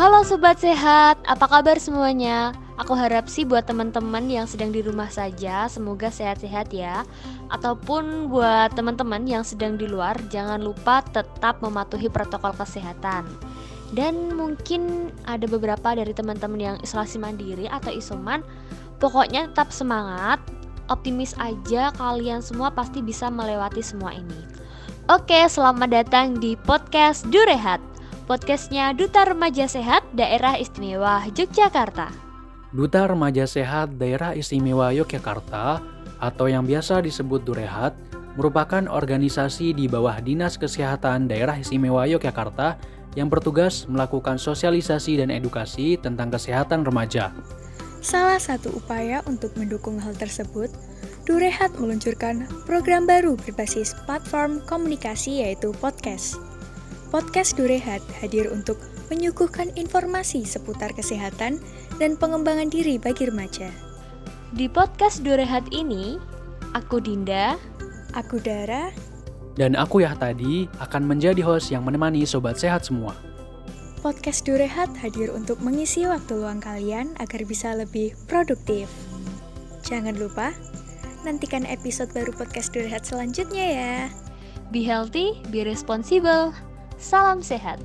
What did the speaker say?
Halo sobat sehat, apa kabar semuanya? Aku harap sih buat teman-teman yang sedang di rumah saja, semoga sehat-sehat ya. Ataupun buat teman-teman yang sedang di luar, jangan lupa tetap mematuhi protokol kesehatan. Dan mungkin ada beberapa dari teman-teman yang isolasi mandiri atau isoman, pokoknya tetap semangat, optimis aja kalian semua pasti bisa melewati semua ini. Oke, selamat datang di podcast Durehat podcastnya Duta Remaja Sehat Daerah Istimewa Yogyakarta. Duta Remaja Sehat Daerah Istimewa Yogyakarta atau yang biasa disebut Durehat merupakan organisasi di bawah Dinas Kesehatan Daerah Istimewa Yogyakarta yang bertugas melakukan sosialisasi dan edukasi tentang kesehatan remaja. Salah satu upaya untuk mendukung hal tersebut, Durehat meluncurkan program baru berbasis platform komunikasi yaitu podcast. Podcast Durehat hadir untuk menyuguhkan informasi seputar kesehatan dan pengembangan diri bagi remaja. Di podcast Durehat ini, aku Dinda, aku Dara, dan aku ya tadi akan menjadi host yang menemani sobat sehat semua. Podcast Durehat hadir untuk mengisi waktu luang kalian agar bisa lebih produktif. Jangan lupa, nantikan episode baru podcast Durehat selanjutnya ya. Be healthy, be responsible. Salam sehat.